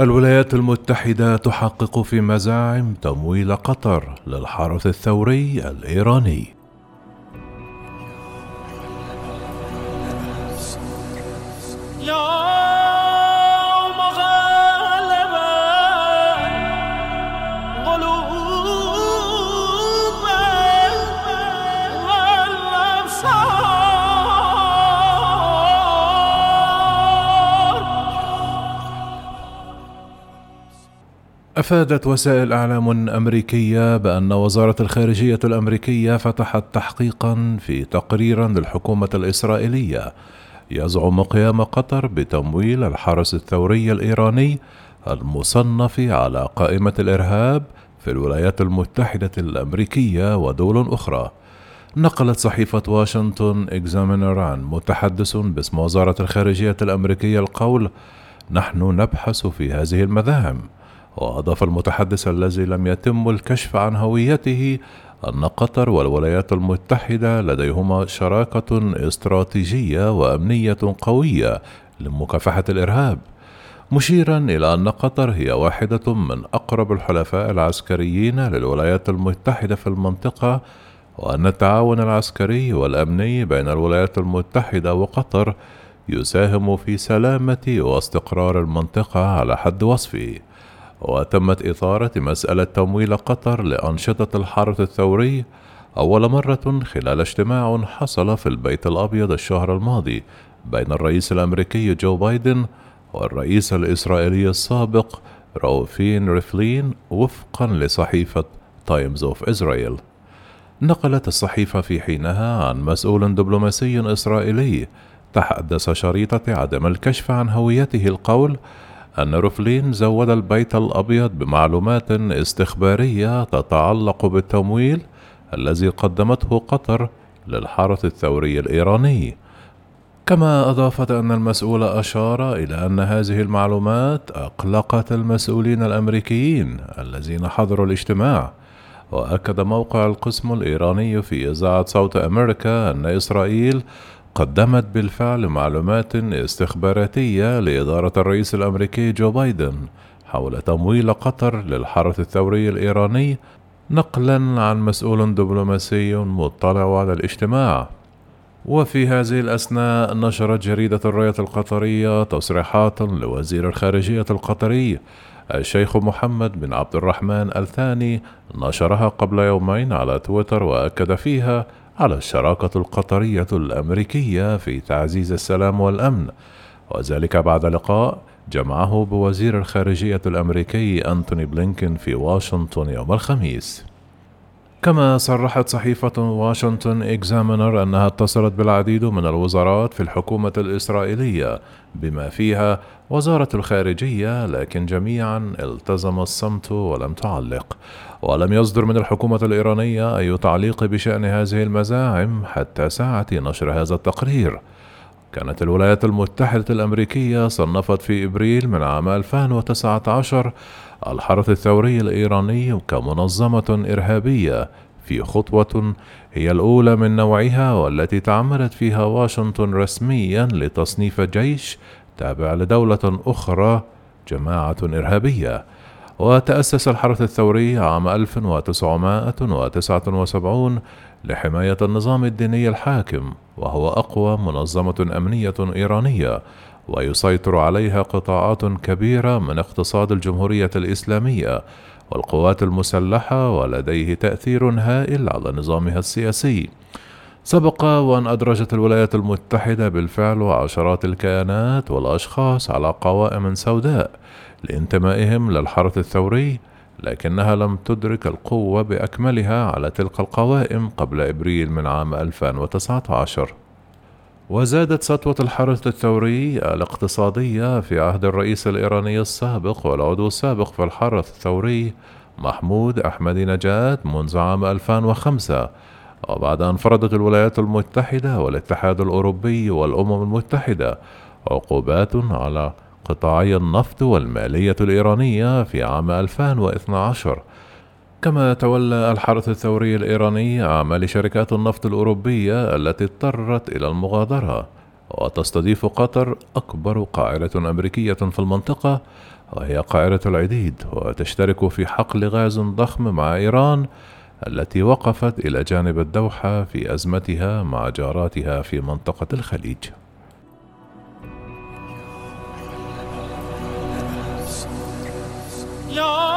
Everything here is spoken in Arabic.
الولايات المتحدة تحقق في مزاعم تمويل قطر للحرس الثوري الإيراني. أفادت وسائل إعلام أمريكية بأن وزارة الخارجية الأمريكية فتحت تحقيقا في تقرير للحكومة الإسرائيلية يزعم قيام قطر بتمويل الحرس الثوري الإيراني المصنف على قائمة الإرهاب في الولايات المتحدة الأمريكية ودول أخرى. نقلت صحيفة واشنطن إكزامينر عن متحدث باسم وزارة الخارجية الأمريكية القول: نحن نبحث في هذه المذاهب وأضاف المتحدث الذي لم يتم الكشف عن هويته أن قطر والولايات المتحدة لديهما شراكة استراتيجية وأمنية قوية لمكافحة الإرهاب، مشيرا إلى أن قطر هي واحدة من أقرب الحلفاء العسكريين للولايات المتحدة في المنطقة، وأن التعاون العسكري والأمني بين الولايات المتحدة وقطر يساهم في سلامة واستقرار المنطقة على حد وصفه. وتمت إثارة مسألة تمويل قطر لأنشطة الحرس الثوري أول مرة خلال اجتماع حصل في البيت الأبيض الشهر الماضي بين الرئيس الأمريكي جو بايدن والرئيس الإسرائيلي السابق روفين ريفلين وفقا لصحيفة تايمز أوف إسرائيل. نقلت الصحيفة في حينها عن مسؤول دبلوماسي إسرائيلي تحدث شريطة عدم الكشف عن هويته القول أن روفلين زود البيت الأبيض بمعلومات استخبارية تتعلق بالتمويل الذي قدمته قطر للحرس الثوري الإيراني. كما أضافت أن المسؤول أشار إلى أن هذه المعلومات أقلقت المسؤولين الأمريكيين الذين حضروا الاجتماع. وأكد موقع القسم الإيراني في إذاعة صوت أمريكا أن إسرائيل قدمت بالفعل معلومات استخباراتية لإدارة الرئيس الأمريكي جو بايدن حول تمويل قطر للحرس الثوري الإيراني نقلا عن مسؤول دبلوماسي مطلع على الاجتماع. وفي هذه الأثناء نشرت جريدة الراية القطرية تصريحات لوزير الخارجية القطري الشيخ محمد بن عبد الرحمن الثاني نشرها قبل يومين على تويتر وأكد فيها على الشراكة القطرية الأمريكية في تعزيز السلام والأمن. وذلك بعد لقاء جمعه بوزير الخارجية الأمريكي أنتوني بلينكين في واشنطن يوم الخميس. كما صرحت صحيفة واشنطن إكزامينر أنها اتصلت بالعديد من الوزارات في الحكومة الإسرائيلية بما فيها وزارة الخارجية لكن جميعا التزم الصمت ولم تعلق. ولم يصدر من الحكومة الإيرانية أي تعليق بشأن هذه المزاعم حتى ساعة نشر هذا التقرير. كانت الولايات المتحدة الأمريكية صنفت في إبريل من عام 2019 الحرس الثوري الإيراني كمنظمة إرهابية في خطوة هي الأولى من نوعها والتي تعمدت فيها واشنطن رسميا لتصنيف جيش تابع لدولة أخرى جماعة إرهابية. وتأسس الحرس الثوري عام 1979 لحماية النظام الديني الحاكم وهو أقوى منظمة أمنية إيرانية. ويسيطر عليها قطاعات كبيرة من اقتصاد الجمهورية الإسلامية والقوات المسلحة ولديه تأثير هائل على نظامها السياسي. سبق وأن أدرجت الولايات المتحدة بالفعل عشرات الكيانات والأشخاص على قوائم سوداء لانتمائهم للحرس الثوري لكنها لم تدرك القوة بأكملها على تلك القوائم قبل إبريل من عام 2019 وزادت سطوة الحرس الثوري الاقتصادية في عهد الرئيس الإيراني السابق والعضو السابق في الحرس الثوري محمود أحمدي نجاد منذ عام 2005 وبعد أن فرضت الولايات المتحدة والاتحاد الأوروبي والأمم المتحدة عقوبات على قطاعي النفط والمالية الإيرانية في عام 2012 كما تولى الحرس الثوري الإيراني أعمال شركات النفط الأوروبية التي اضطرت إلى المغادرة وتستضيف قطر أكبر قاعدة أمريكية في المنطقة وهي قاعدة العديد وتشترك في حقل غاز ضخم مع إيران التي وقفت إلى جانب الدوحة في أزمتها مع جاراتها في منطقة الخليج No!